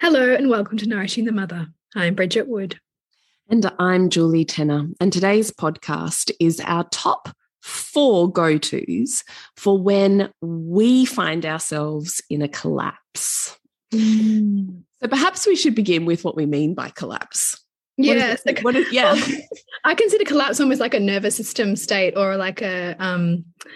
Hello, and welcome to Nourishing the Mother. I'm Bridget Wood. And I'm Julie Tenner. And today's podcast is our top four go tos for when we find ourselves in a collapse. Mm. So perhaps we should begin with what we mean by collapse. Yes. What is, what is, yeah. I consider collapse almost like a nervous system state or like a um, a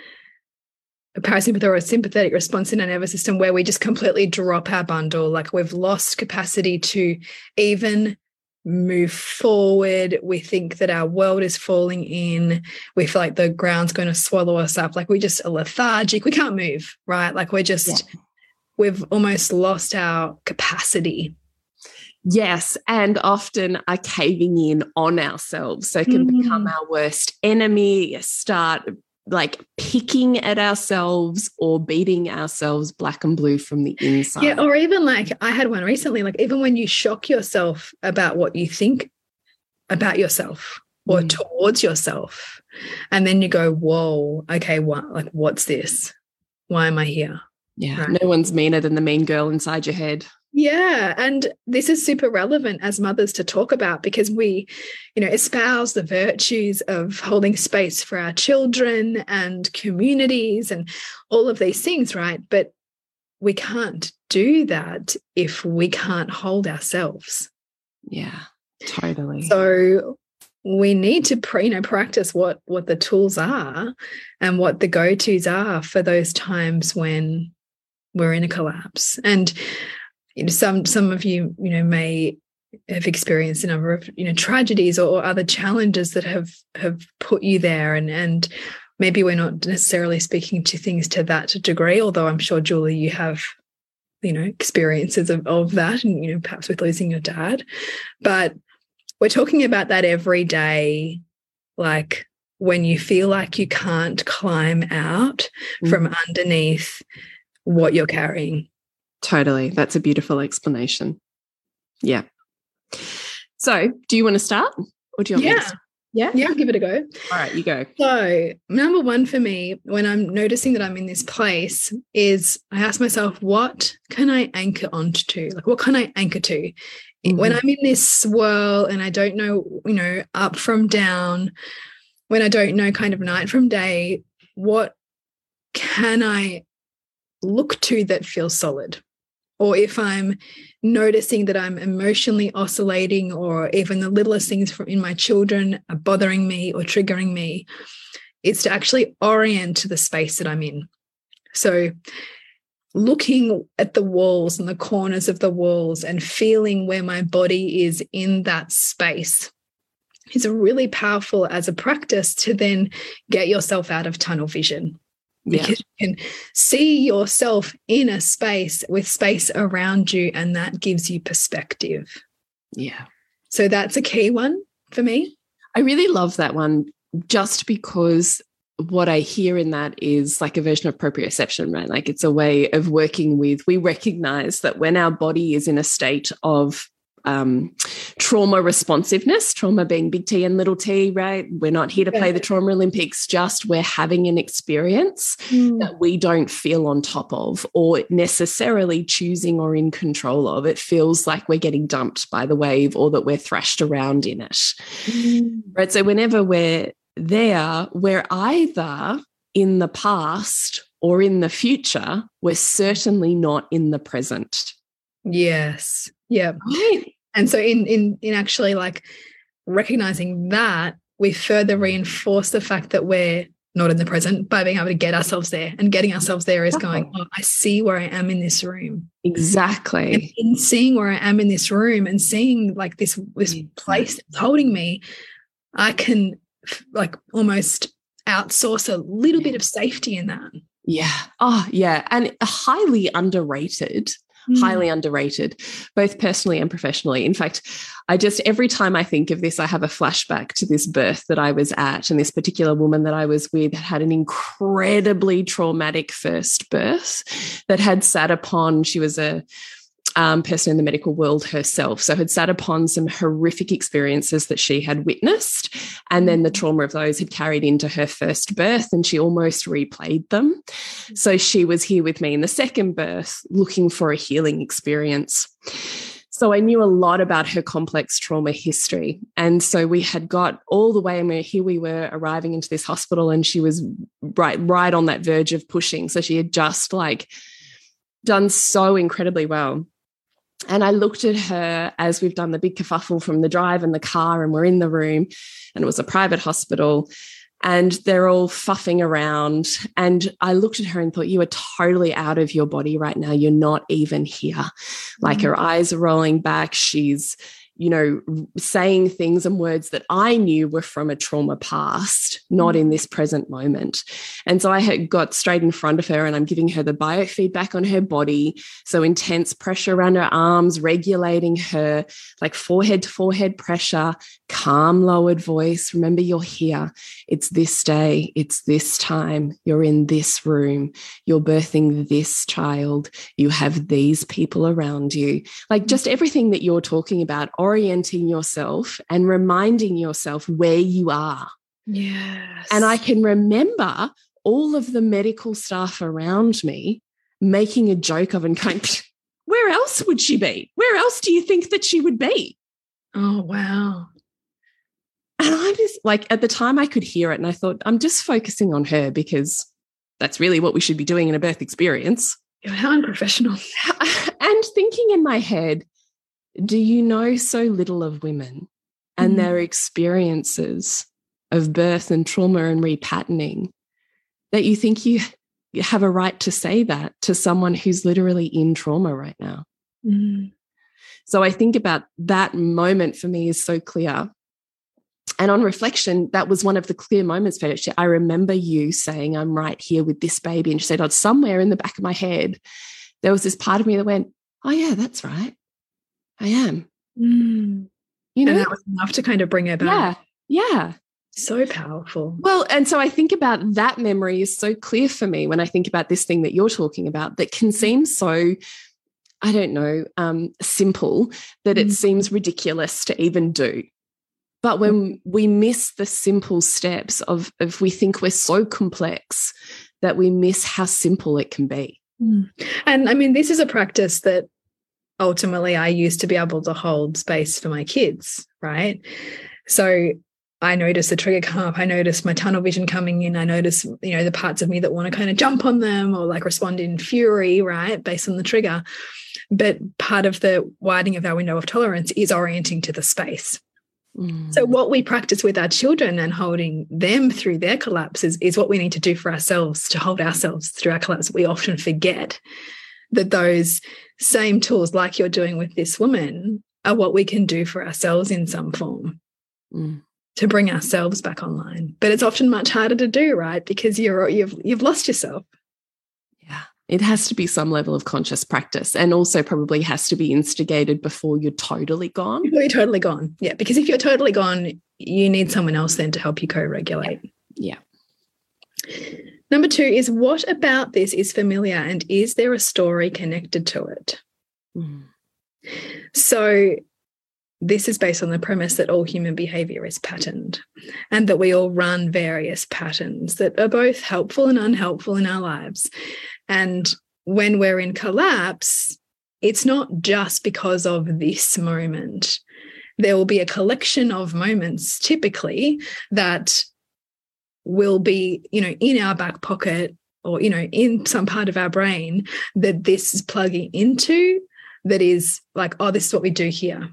parasympathetic or a sympathetic response in our nervous system where we just completely drop our bundle, like we've lost capacity to even move forward. We think that our world is falling in. We feel like the ground's going to swallow us up. Like we're just lethargic. We can't move, right? Like we're just, yeah. we've almost lost our capacity. Yes, and often are caving in on ourselves. So it can mm. become our worst enemy, start like picking at ourselves or beating ourselves black and blue from the inside. Yeah, or even like I had one recently, like even when you shock yourself about what you think about yourself or mm. towards yourself, and then you go, Whoa, okay, what like what's this? Why am I here? Yeah, right. no one's meaner than the mean girl inside your head. Yeah. And this is super relevant as mothers to talk about because we, you know, espouse the virtues of holding space for our children and communities and all of these things, right? But we can't do that if we can't hold ourselves. Yeah, totally. So we need to you know practice what what the tools are and what the go-to's are for those times when we're in a collapse and you know, some some of you, you know, may have experienced a number of you know tragedies or, other challenges that have have put you there. And and maybe we're not necessarily speaking to things to that degree although i'm sure julie you have you know experiences of, of that and you know perhaps with losing your dad. But we're talking about that every day like when you feel like you can't climb out mm. from underneath what you're carrying Totally. That's a beautiful explanation. Yeah. So, do you want to start or do you want yeah. To yeah, yeah, I'll give it a go. All right, you go. So, number one for me, when I'm noticing that I'm in this place, is I ask myself, what can I anchor onto? Like, what can I anchor to? Mm -hmm. When I'm in this swirl and I don't know, you know, up from down, when I don't know kind of night from day, what can I look to that feels solid? Or if I'm noticing that I'm emotionally oscillating, or even the littlest things from in my children are bothering me or triggering me, it's to actually orient to the space that I'm in. So, looking at the walls and the corners of the walls and feeling where my body is in that space is really powerful as a practice to then get yourself out of tunnel vision because yeah. you can see yourself in a space with space around you and that gives you perspective. Yeah. So that's a key one for me. I really love that one just because what i hear in that is like a version of proprioception right? Like it's a way of working with we recognize that when our body is in a state of um, trauma responsiveness, trauma being big T and little t, right? We're not here to play the Trauma Olympics, just we're having an experience mm. that we don't feel on top of or necessarily choosing or in control of. It feels like we're getting dumped by the wave or that we're thrashed around in it, mm. right? So whenever we're there, we're either in the past or in the future, we're certainly not in the present. Yes. Yeah. Right. And so in in in actually like recognizing that, we further reinforce the fact that we're not in the present by being able to get ourselves there. And getting ourselves there is going, oh, I see where I am in this room. Exactly. And in seeing where I am in this room and seeing like this this mm-hmm. place that's holding me, I can like almost outsource a little bit of safety in that. Yeah. Oh, yeah. And highly underrated mm. highly underrated, both personally and professionally. In fact, I just, every time I think of this, I have a flashback to this birth that I was at. And this particular woman that I was with had an incredibly traumatic first birth that had sat upon, she was a, um, person in the medical world herself. So had sat upon some horrific experiences that she had witnessed. And then the mm. trauma of those had carried into her first birth and she almost replayed them. So she was here with me in the second birth looking for a healing experience. So I knew a lot about her complex trauma history. And so we had got all the way, and here we were arriving into this hospital, and she was right, right on that verge of pushing. So she had just like done so incredibly well. And I looked at her as we've done the big kerfuffle from the drive and the car, and we're in the room, and it was a private hospital, and they're all fuffing around. And I looked at her and thought, You are totally out of your body right now. You're not even here. Mm -hmm. Like her eyes are rolling back. She's you know, saying things and words that I knew were from a trauma past, not in mm. this present moment. And so I had got straight in front of her and I'm giving her the biofeedback on her body. So intense pressure around her arms, regulating her like forehead to forehead pressure, calm, lowered voice. Remember, you're here. It's this day. It's this time. You're in this room. You're birthing this child. You have these people around you. Like just everything that you're talking about orienting yourself and reminding yourself where you are. Yes. And I can remember all of the medical staff around me making a joke of and kind where else would she be? Where else do you think that she would be? Oh, wow. And I just like at the time I could hear it and I thought, I'm just focusing on her because that's really what we should be doing in a birth experience. How unprofessional. And thinking in my head, do you know so little of women and mm. their experiences of birth and trauma and repatterning that you think you have a right to say that to someone who's literally in trauma right now? Mm. So I think about that moment for me is so clear. And on reflection, that was one of the clear moments for her. I remember you saying, I'm right here with this baby. And she said, Oh, somewhere in the back of my head, there was this part of me that went, Oh, yeah, that's right. I am. Mm. You know, and that was enough to kind of bring her back. Yeah. Yeah. So powerful. Well, and so I think about that memory is so clear for me when I think about this thing that you're talking about that can seem so, I don't know, um, simple that mm. it seems ridiculous to even do. But when mm. we miss the simple steps of, if we think we're so complex that we miss how simple it can be. Mm. And I mean, this is a practice that ultimately I used to be able to hold space for my kids, right? So I notice the trigger come up. I notice my tunnel vision coming in. I notice, you know, the parts of me that want to kind of jump on them or like respond in fury, right, based on the trigger. But part of the widening of our window of tolerance is orienting to the space. Mm. So, what we practice with our children and holding them through their collapses is what we need to do for ourselves to hold ourselves through our collapse. We often forget that those same tools, like you're doing with this woman, are what we can do for ourselves in some form mm. to bring ourselves back online. But it's often much harder to do, right? Because you're you've you've lost yourself. Yeah. It has to be some level of conscious practice and also probably has to be instigated before you're totally gone. Before you're totally gone. Yeah. Because if you're totally gone, you need someone else then to help you co-regulate. yeah. yeah. Number two is what about this is familiar and is there a story connected to it? Mm. So this is based on the premise that all human behavior is patterned and that we all run various patterns that are both helpful and unhelpful in our lives. And when we're in collapse, it's not just because of this moment. There will be a collection of moments typically that will be, you know, in our back pocket or, you know, in some part of our brain that this is plugging into that is like, oh, this is what we do here.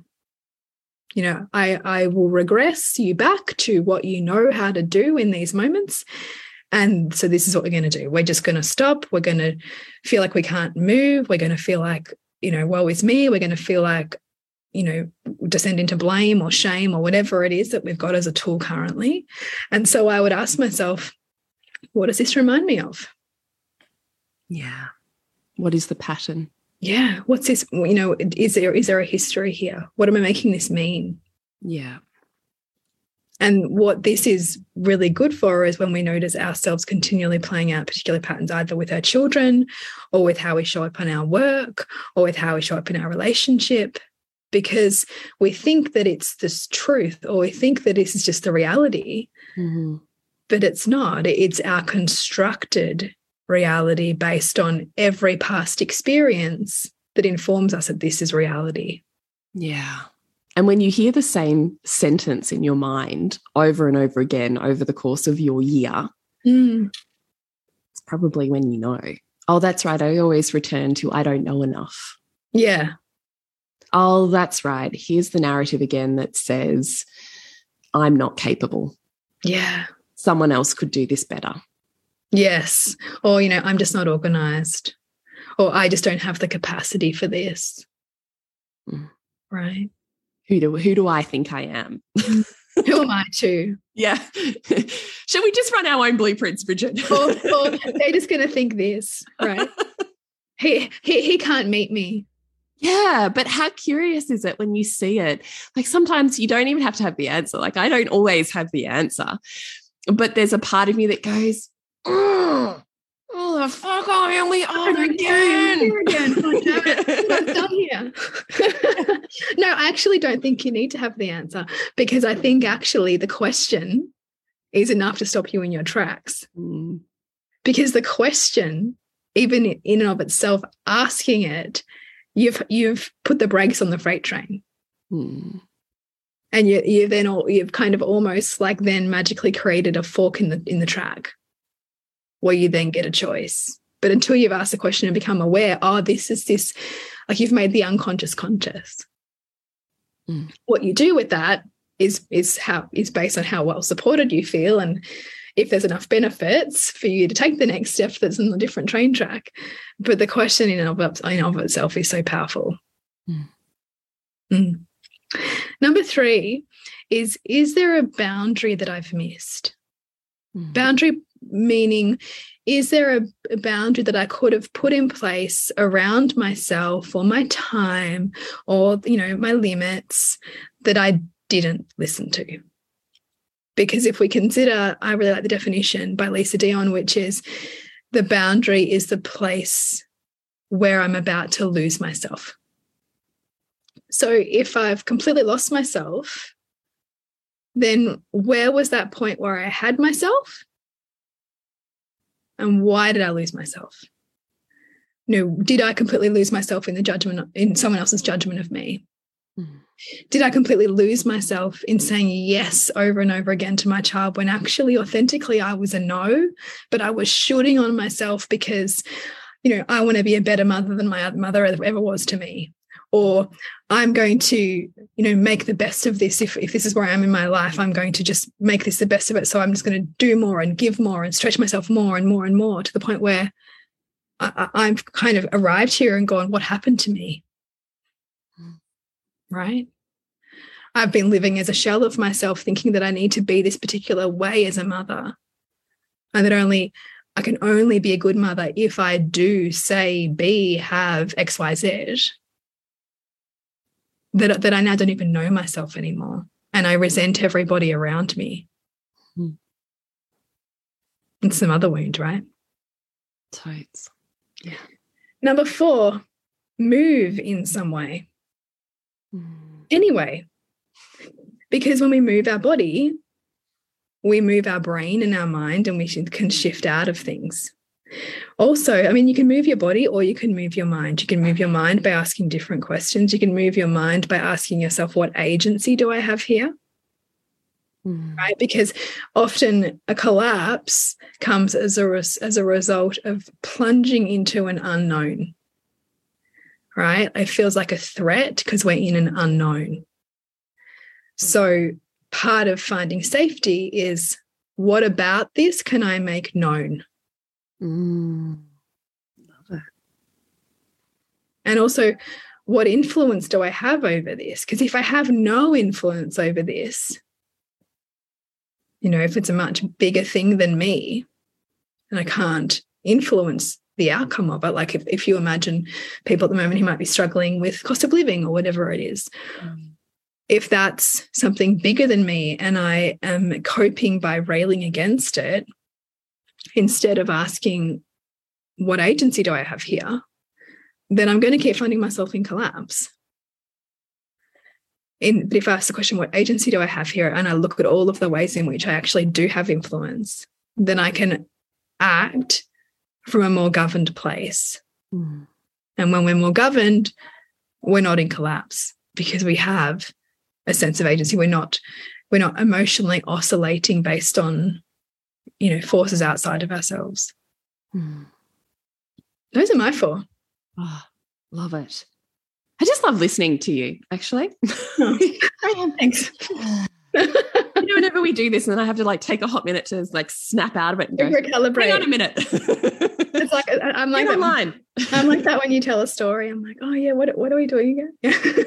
You know i i will regress you back to what you know how to do in these moments. And so this is what we're going to do. We're just going to stop. We're going to feel like we can't move. We're going to feel like you know woe is me. We're going to feel like you know descend into blame or shame or whatever it is that we've got as a tool currently. And so i would ask myself what does this remind me of? Yeah. What is the pattern? Yeah. What's this you know is there is there a history here? What am i making this mean? Yeah. And what this is really good for is when we notice ourselves continually playing out particular patterns either with our children or with how we show up on our work or with how we show up in our relationship because we think that it's this truth or we think that this is just the reality mm -hmm. but it's not it's our constructed reality based on every past experience that informs us that this is reality. Yeah. And when you hear the same sentence in your mind over and over again over the course of your year, mm. it's probably when you know, oh, that's right. I always return to I don't know enough. Yeah. Oh, that's right. Here's the narrative again that says, I'm not capable. Yeah. Someone else could do this better. Yes. Or, you know, I'm just not organized. Or I just don't have the capacity for this. Mm. Right. Who do who do I think I am? who am I to? Yeah. Shall we just run our own blueprints, Bridget? or, or they're just gonna think this, right? he, he he can't meet me. Yeah, but how curious is it when you see it? Like sometimes you don't even have to have the answer. Like I don't always have the answer. But there's a part of me that goes, oh, oh the fuck are here we are again. Here again. Oh, done here. no, I actually don't think you need to have the answer because I think actually the question is enough to stop you in your tracks. Mm. Because the question, even in and of itself, asking it, you've you've put the brakes on the freight train. Mm and you you then all you've kind of almost like then magically created a fork in the in the track where you then get a choice. But until you've asked the question and become aware, oh, this is this, like you've made the unconscious conscious. Mm. What you do with that is is how is based on how well supported you feel and if there's enough benefits for you to take the next step that's on a different train track. But the question in and of, in of itself is so powerful. Mm. Mm. Number three is Is there a boundary that I've missed? Mm. Boundary meaning is there a, a, boundary that I could have put in place around myself or my time or you know my limits that I didn't listen to? Because if we consider, I really like the definition by Lisa Dion, which is the boundary is the place where I'm about to lose myself. So if I've completely lost myself, then where was that point where I had myself? And why did I lose myself? You know, did I completely lose myself in the judgment, in someone else's judgment of me? Mm. Did I completely lose myself in saying yes over and over again to my child when actually authentically I was a no, but I was shooting on myself because, you know, I want to be a better mother than my mother ever was to me. Or i'm going to you know make the best of this. If, if this is where i am in my life i'm going to just make this the best of it. So i'm just going to do more and give more and stretch myself more and more and more to the point where I, i've kind of arrived here and gone what happened to me right i've been living as a shell of myself thinking that i need to be this particular way as a mother and that only I can only be a good mother if I do say, be, have XYZ that that I now don't even know myself anymore, and I resent everybody around me. Hmm. It's some other wound, right? Totes. Yeah. Number four, move in some way. Mm. Anyway, Because when we move our body, we move our brain and our mind and we can shift out of things. Also, I mean, you can move your body or you can move your mind. You can move your mind by asking different questions. You can move your mind by asking yourself, what agency do I have here? Mm. Right? Because often a collapse comes as a, as a result of plunging into an unknown. Right? It feels like a threat because we're in an unknown. So, part of finding safety is what about this can I make known? Mm. Love it. And also, what influence do I have over this? Because if I have no influence over this, you know, if it's a much bigger thing than me and I can't influence the outcome of it, like if, if you imagine people at the moment who might be struggling with cost of living or whatever it is, mm. if that's something bigger than me and I am coping by railing against it, instead of asking, what agency do I have here? Then I'm going to keep finding myself in collapse. In, but if I ask the question, what agency do I have here? And I look at all of the ways in which I actually do have influence, then I can act from a more governed place. Mm. And when we're more governed, we're not in collapse because we have a sense of agency. We're not we're not emotionally oscillating based on you know forces outside of ourselves hmm. those are my four. Oh, love it i just love listening to you actually oh thanks you know, whenever we do this, and then I have to like take a hot minute to like snap out of it and go, recalibrate. Hang on a minute. it's like uh, uh, I'm like online. I'm like that when you tell a story. I'm like, oh yeah, what what are we doing again?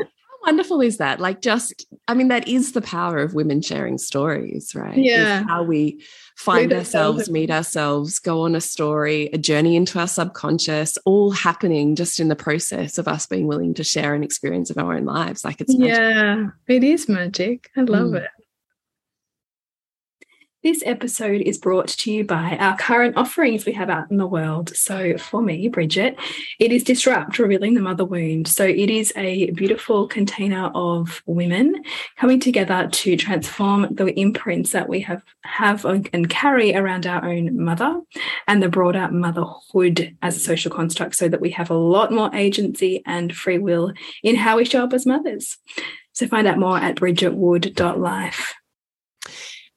wonderful is that? Like, just, I mean, that is the power of women sharing stories, right? Yeah. How we find meet ourselves, ourselves, meet ourselves, go on a story, a journey into our subconscious, all happening just in the process of us being willing to share an experience of our own lives. Like, it's magic. yeah, it is magic. I love mm. it. This episode is brought to you by our current offerings we have out in the world. So, for me, Bridget, it is Disrupt Revealing the Mother Wound. So, it is a beautiful container of women coming together to transform the imprints that we have, have and carry around our own mother and the broader motherhood as a social construct so that we have a lot more agency and free will in how we show up as mothers. So, find out more at bridgetwood.life.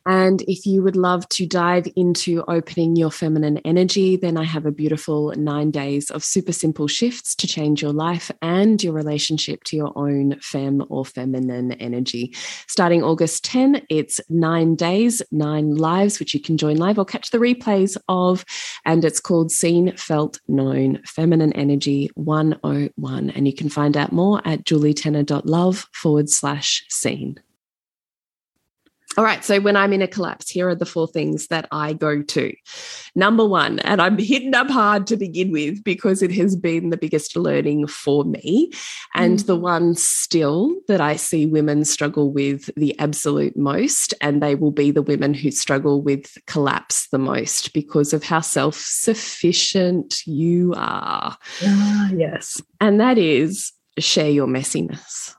And if you would love to dive into opening your feminine energy, then I have a beautiful nine days of super simple shifts to change your life and your relationship to your own fem or feminine energy. Starting August 10, it's nine days, nine lives, which you can join live or catch the replays of. And it's called Seen, Felt, Known Feminine Energy 101. And you can find out more at julietenner.love forward slash seen. All right. So when I'm in a collapse, here are the four things that I go to. Number one, and I'm hitting up hard to begin with because it has been the biggest learning for me. And mm. the one still that I see women struggle with the absolute most. And they will be the women who struggle with collapse the most because of how self sufficient you are. Ah, yes. And that is share your messiness.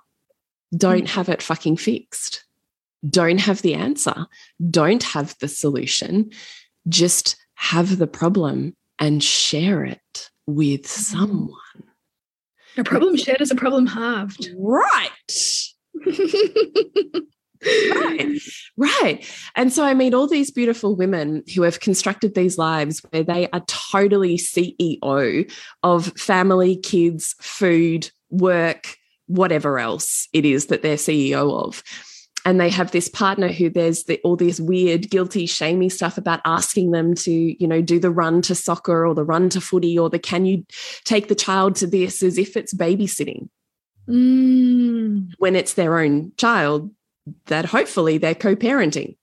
Don't mm. have it fucking fixed don't have the answer, don't have the solution, just have the problem and share it with mm-hmm. someone. A problem shared is a problem halved. Right. right right and so i meet all these beautiful women who have constructed these lives where they are totally ceo of family kids food work whatever else it is that they're ceo of and they have this partner who there's the, all this weird guilty shamey stuff about asking them to you know do the run to soccer or the run to footy or the can you take the child to this? as if it's babysitting. Mm. when it's their own child that hopefully they're co-parenting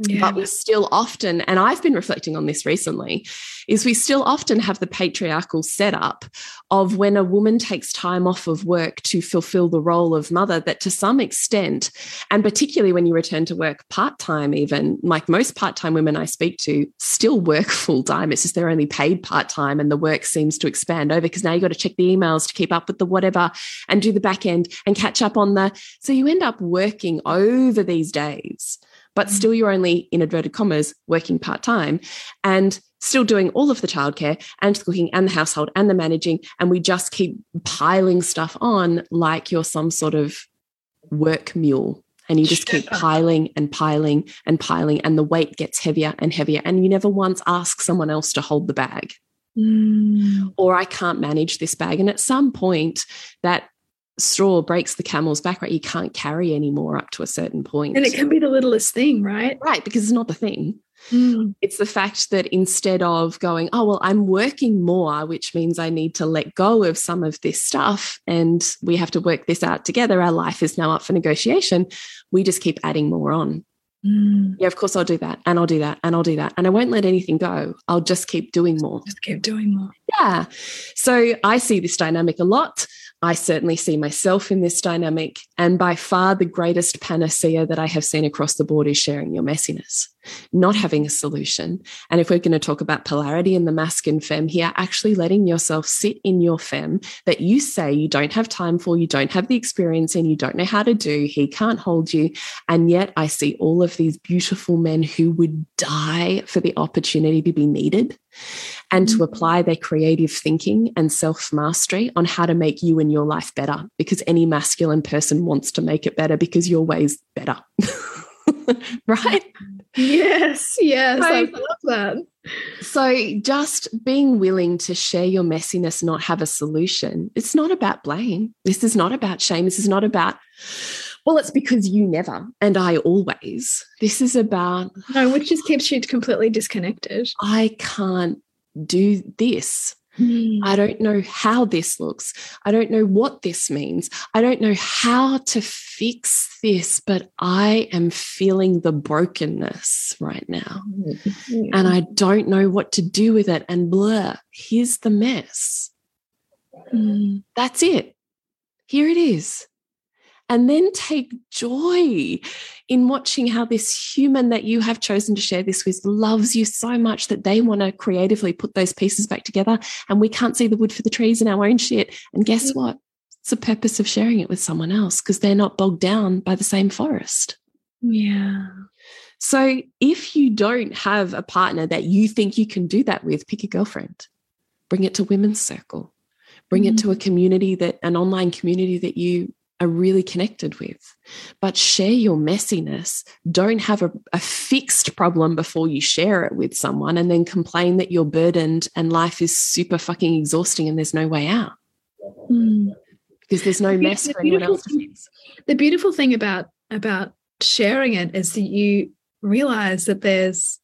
Yeah. But we still often, and I've been reflecting on this recently, is we still often have the patriarchal setup of when a woman takes time off of work to fulfill the role of mother, that to some extent, and particularly when you return to work part time, even like most part time women I speak to still work full time. It's just they're only paid part time and the work seems to expand over because now you've got to check the emails to keep up with the whatever and do the back end and catch up on the. So you end up working over these days but mm. still you're only in inverted commas working part time and still doing all of the childcare and the cooking and the household and the managing and we just keep piling stuff on like you're some sort of work mule and you just keep piling and piling and piling and the weight gets heavier and heavier and you never once ask someone else to hold the bag mm. or i can't manage this bag and at some point that straw breaks the camel's back, right? You can't carry anymore up to a certain point. And it can be the littlest thing, right? Right, because it's not the thing. Mm. It's the fact that instead of going, oh, well, I'm working more, which means I need to let go of some of this stuff and we have to work this out together. Our life is now up for negotiation. We just keep adding more on. Mm. Yeah, of course, I'll do that and I'll do that and I'll do that. And I won't let anything go. I'll just keep doing more. Just keep doing more. Yeah. So I see this dynamic a lot. I certainly see myself in this dynamic. And by far the greatest panacea that I have seen across the board is sharing your messiness, not having a solution. And if we're going to talk about polarity in the masculine fem here, actually letting yourself sit in your fem that you say you don't have time for, you don't have the experience in, you don't know how to do, he can't hold you. And yet I see all of these beautiful men who would die for the opportunity to be needed and to mm. apply their creative thinking and self mastery on how to make you and your life better because any masculine person wants to make it better because your way's better. right? Yes, yes, so, I love that. So, just being willing to share your messiness, not have a solution, it's not about blame. This is not about shame. This is not about, well, it's because you never and I always. This is about. No, which just keeps you completely disconnected. I can't do this. Mm. I don't know how this looks. I don't know what this means. I don't know how to fix this, but I am feeling the brokenness right now. Mm. And I don't know what to do with it. And blur, here's the mess. Mm. That's it. Here it is and then take joy in watching how this human that you have chosen to share this with loves you so much that they want to creatively put those pieces back together and we can't see the wood for the trees in our own shit. And guess what? It's the purpose of sharing it with someone else because they're not bogged down by the same forest. Yeah. So if you don't have a partner that you think you can do that with pick a girlfriend. Bring it to women's circle. Bring mm -hmm. it to a community that an online community that you are really connected with. But share your messiness. Don't have a, a, fixed problem before you share it with someone and then complain that you're burdened and life is super fucking exhausting and there's no way out. Mm. Because there's no mess the for anyone else to fix. The beautiful thing about about sharing it is that you realize that there's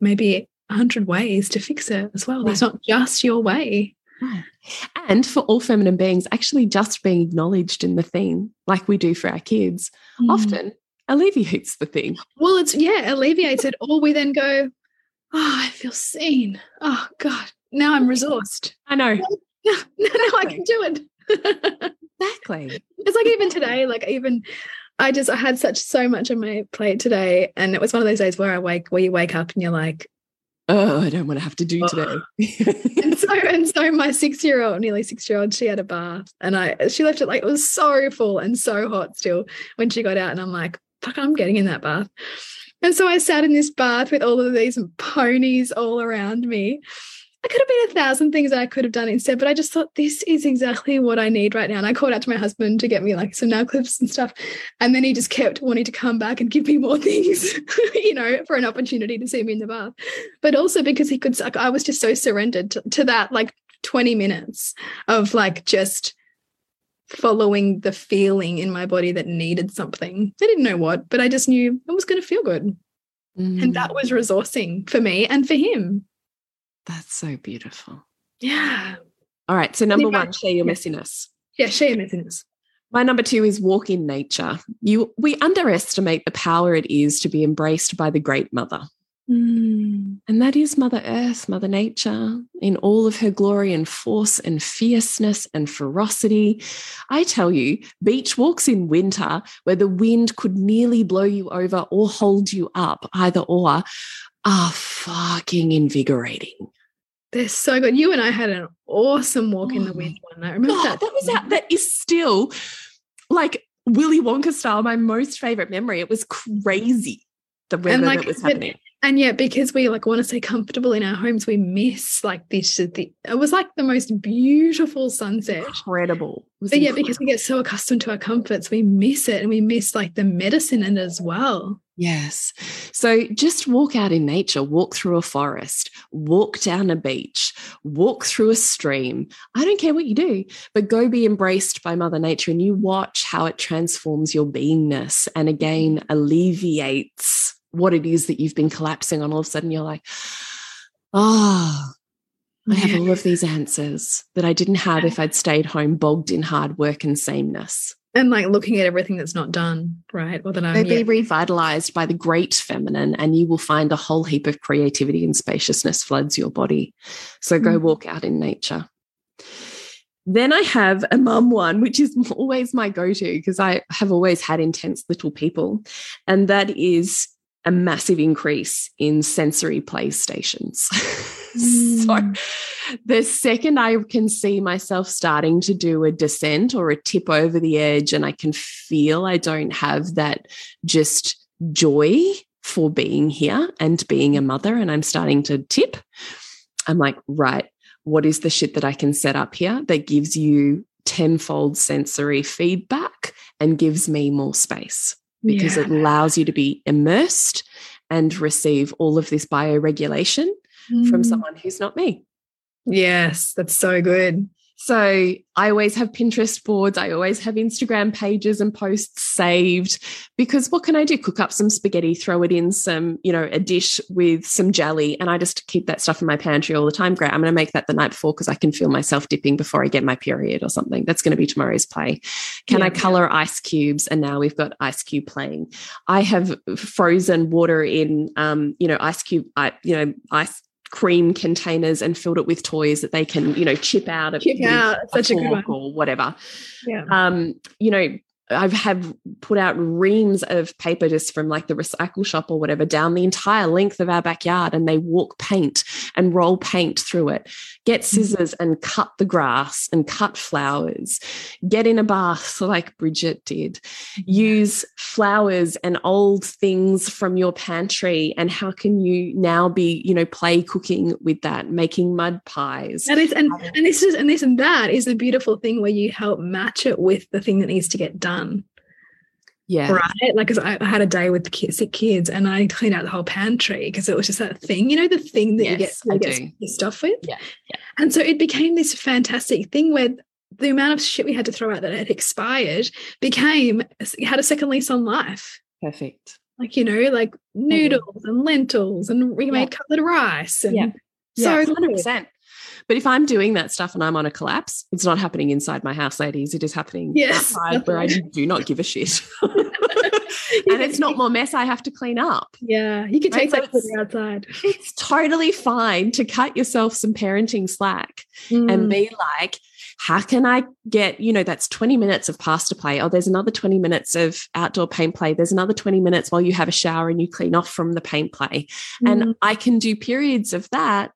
maybe a hundred ways to fix it as well. Right. There's not just your way. And for all feminine beings, actually just being acknowledged in the theme, like we do for our kids, mm. often alleviates the thing. Well, it's yeah, alleviates it. Or we then go, Oh, I feel seen. Oh God, now I'm resourced. I know. now, now I can do it. exactly. It's like even today, like even I just I had such so much on my plate today. And it was one of those days where I wake where you wake up and you're like, oh, I don't want to have to do today. and so and so my six year old, nearly six year old, she had a bath and I she left it like it was so full and so hot still when she got out. And I'm like, fuck, I'm getting in that bath. And so I sat in this bath with all of these ponies all around me. I could have been a thousand things I could have done instead, but I just thought this is exactly what I need right now. And I called out to my husband to get me like some nail clips and stuff. And then he just kept wanting to come back and give me more things, you know, for an opportunity to see me in the bath. But also because he could, like, I was just so surrendered to, to that like 20 minutes of like just following the feeling in my body that needed something. I didn't know what, but I just knew it was going to feel good. Mm. And that was resourcing for me and for him. That's so beautiful. Yeah. All right. So number one, share your messiness. Yeah, share your messiness. My number two is walk in nature. You we underestimate the power it is to be embraced by the great mother. Mm. And that is Mother Earth, Mother Nature, in all of her glory and force and fierceness and ferocity. I tell you, beach walks in winter where the wind could nearly blow you over or hold you up, either or, are fucking invigorating. They're so good. You and I had an awesome walk in the Oh. wind one. I remember God, that. that was out, that is still like Willy Wonka style, my most favorite memory. It was crazy the weather like, that was but- happening. And yet, because we like want to stay comfortable in our homes, we miss like this. The, it was like the most beautiful sunset. Incredible. But yeah, because we get so accustomed to our comforts, we miss it and we miss like the medicine in it as well. Yes. So just walk out in nature, walk through a forest, walk down a beach, walk through a stream. I don't care what you do, but go be embraced by Mother Nature and you watch how it transforms your beingness and again mm-hmm. alleviates what it is that you've been collapsing on. All of a sudden, you're like, oh, I have all of these answers that I didn't have if I'd stayed home bogged in hard work and sameness. And like looking at everything that's not done, right? Or that I'm be revitalized by the great feminine, and you will find a whole heap of creativity and spaciousness floods your body. So go Mm. walk out in nature. Then I have a mum one, which is always my go to because I have always had intense little people. And that is a massive increase in sensory playstations. so Mm. the second I can see myself starting to do a descent or a tip over the edge, and I can feel I don't have that just joy for being here and being a mother, and I'm starting to tip, I'm like, right, what is the shit that I can set up here that gives you tenfold sensory feedback and gives me more space? Because Yeah. it allows you to be immersed and receive all of this bioregulation from Mm. someone who's not me. Yes, that's so good. So I always have Pinterest boards. I always have Instagram pages and posts saved because what can I do? Cook up some spaghetti, throw it in some, you know, a dish with some jelly, and I just keep that stuff in my pantry all the time. Great. I'm going to make that the night before because I can feel myself dipping before I get my period or something. That's going to be tomorrow's play. Can I Yeah. color ice cubes? And now we've got ice cube playing. I have frozen water in, um, you know, ice cube, I, you know, ice cream containers and filled it with toys that they can, you know, chip out of Chip out, such a good one. or whatever. Yeah. Um, you know, I've have put out reams of paper just from like the recycle shop or whatever down the entire length of our backyard and they walk paint and roll paint through it. Get mm. scissors and cut the grass and cut flowers. Get in a bath like Bridget did. Use flowers and old things from your pantry and how can you now be, you know, play cooking with that, making mud pies. That is, and and this is and this and that is the beautiful thing where you help match it with the thing that needs to get done, yeah. Right? Like cause I, had a day with kids, sick kids and i cleaned out the whole pantry because it was just that thing you know the thing that yes, you get, you get stuff with? Yeah, yeah. And so it became this fantastic thing where the amount of shit we had to throw out that had expired became had a second lease on life. Perfect. Like you know like noodles mm -hmm. and lentils and we yeah. made colored rice and yeah. so yeah, 100%. But if I'm doing that stuff and I'm on a collapse, it's not happening inside my house, ladies. It is happening Yes, outside where I do not give a shit. and it's not more mess I have to clean up. Yeah, you can take that outside It's totally fine to cut yourself some parenting slack and Mm. be like, how can I get, you know, that's 20 minutes of pasta play. Oh, there's another 20 minutes of outdoor paint play. There's another 20 minutes while you have a shower and you clean off from the paint play. Mm. And I can do periods of that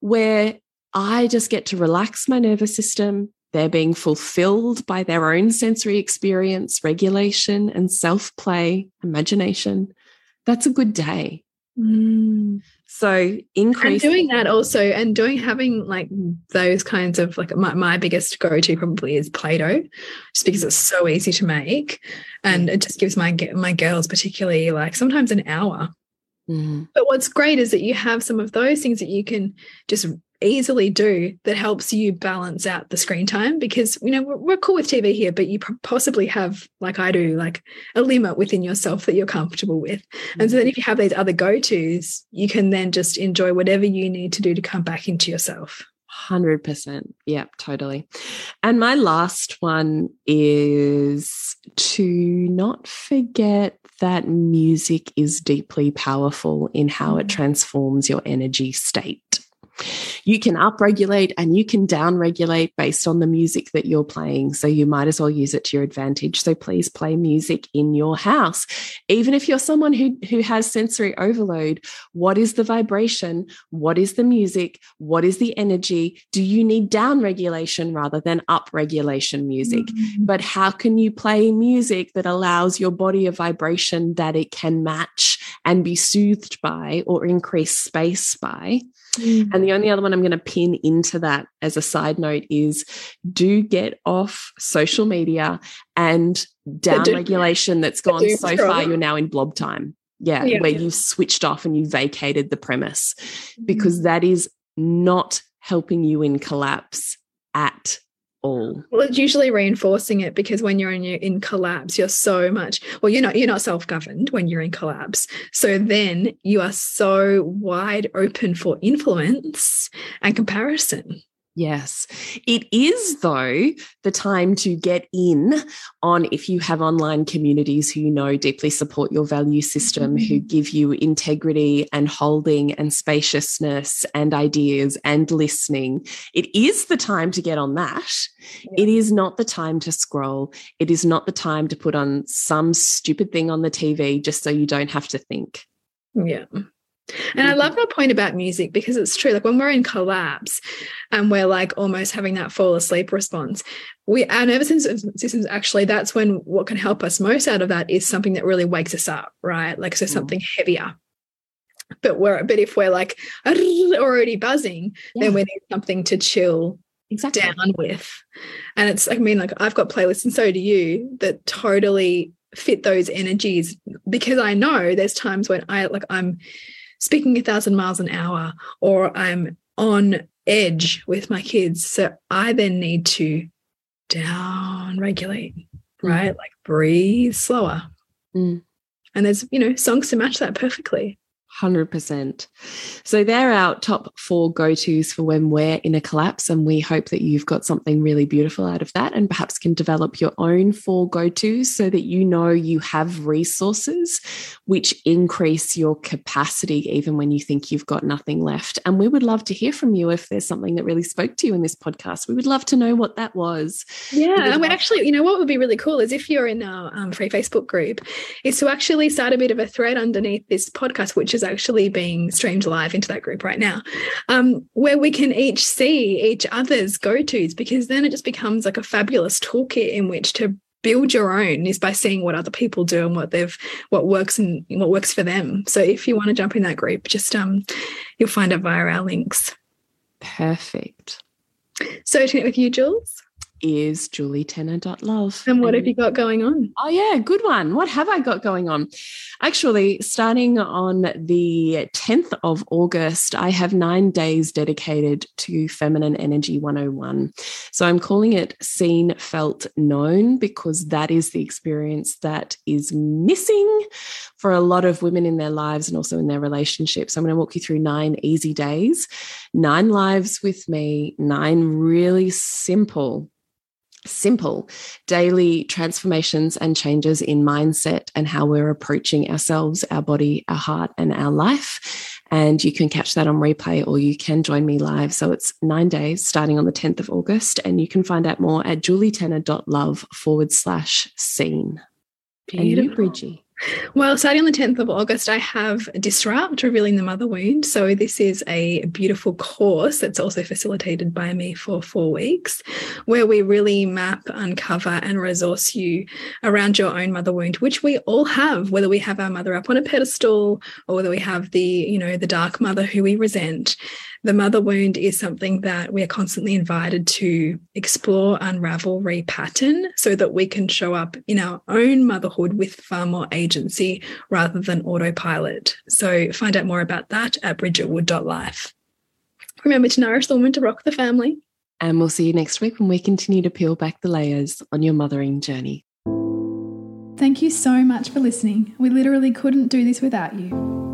where I just get to relax my nervous system. They're being fulfilled by their own sensory experience, regulation, and self play, imagination. That's a good day. Mm. So and increase. doing that also and doing having like those kinds of like my, my biggest go-to probably is play-doh just because it's so easy to make and it just gives my my girls particularly like sometimes an hour Mm, but what's great is that you have some of those things that you can just easily do that helps you balance out the screen time because you know we're, we're cool with tv here but you possibly have like i do like a limit within yourself that you're comfortable with and so then if you have these other go-to's you can then just enjoy whatever you need to do to come back into yourself 100%. Yep, totally. And my last one is to not forget that music is deeply powerful in how it mm. transforms your energy state. You can upregulate and you can downregulate based on the music that you're playing. So you might as well use it to your advantage. So please play music in your house. Even if you're someone who, who has sensory overload, what is the vibration? What is the music? What is the energy? Do you need downregulation rather than upregulation music? Mm -hmm. But how can you play music that allows your body a vibration that it can match and be soothed by or increase space by? Mm. And the only other one I'm going to pin into that as a side note is do get off social media and down regulation that's gone so far. You're now in blob time. Yeah, yeah where yeah. you've switched off and you vacated the premise because mm. that is not helping you in collapse at all. Well, it's usually reinforcing it because when you're in in collapse, you're so much well, you're not you're not self-governed when you're in collapse. So then you are so wide open for influence and comparison. Yes. It is, though, the time to get in on if you have online communities who you know deeply support your value system, who mm-hmm. give you integrity and holding and spaciousness and ideas and listening. It is the time to get on that. Yeah. It is not the time to scroll. It is not the time to put on some stupid thing on the TV just so you don't have to think. Yeah. And I love that point about music because it's true. Like when we're in collapse and we're like almost having that fall asleep response, we our nervous systems actually that's when what can help us most out of that is something that really wakes us up, right? Like so mm. something heavier. But we're but if we're like already buzzing, yeah. then we need something to chill exactly. down with. And it's I mean, like I've got playlists and so do you that totally fit those energies because I know there's times when I like I'm speaking a thousand miles an hour or I'm on edge with my kids. So I then need to down regulate, mm. right? Like breathe slower. Mm. And there's, you know, songs to match that perfectly. 100%. So they're our top four go tos for when we're in a collapse. And we hope that you've got something really beautiful out of that and perhaps can develop your own four go tos so that you know you have resources which increase your capacity even when you think you've got nothing left. And we would love to hear from you if there's something that really spoke to you in this podcast. We would love to know what that was. Yeah. And we actually, you know, what would be really cool is if you're in our um, free Facebook group, is to actually start a bit of a thread underneath this podcast, which is actually being streamed live into that group right now, um, where we can each see each other's go tos, because then it just becomes like a fabulous toolkit in which to build your own is by seeing what other people do and what they've what works and what works for them. So if you want to jump in that group just um you'll find it via our links. Perfect. So to connect with you jules is julietenner.love. And what and, have you got going on? Oh, yeah, good one. What have I got going on? Actually, starting on the 10th of August, I have nine days dedicated to Feminine Energy 101. So I'm calling it Seen, Felt, Known because that is the experience that is missing for a lot of women in their lives and also in their relationships. I'm going to walk you through nine easy days, nine lives with me, nine really simple simple daily transformations and changes in mindset and how we're approaching ourselves, our body, our heart, and our life. And you can catch that on replay or you can join me live. So it's nine days starting on the 10th of August. And you can find out more at julietenner.love forward slash seen. Beautiful. And you, Bridgie. Well, starting on the 10th of August, I have Disrupt Revealing the Mother Wound. So, this is a beautiful course that's also facilitated by me for four weeks, where we really map, uncover, and resource you around your own mother wound, which we all have, whether we have our mother up on a pedestal or whether we have the, you know, the dark mother who we resent the mother wound is something that we are constantly invited to explore, unravel, repattern so that we can show up in our own motherhood with far more agency rather than autopilot. So find out more about that at bridgetwood.life. Remember to nourish the woman to rock the family. And we'll see you next week when we continue to peel back the layers on your mothering journey. Thank you so much for listening. We literally couldn't do this without you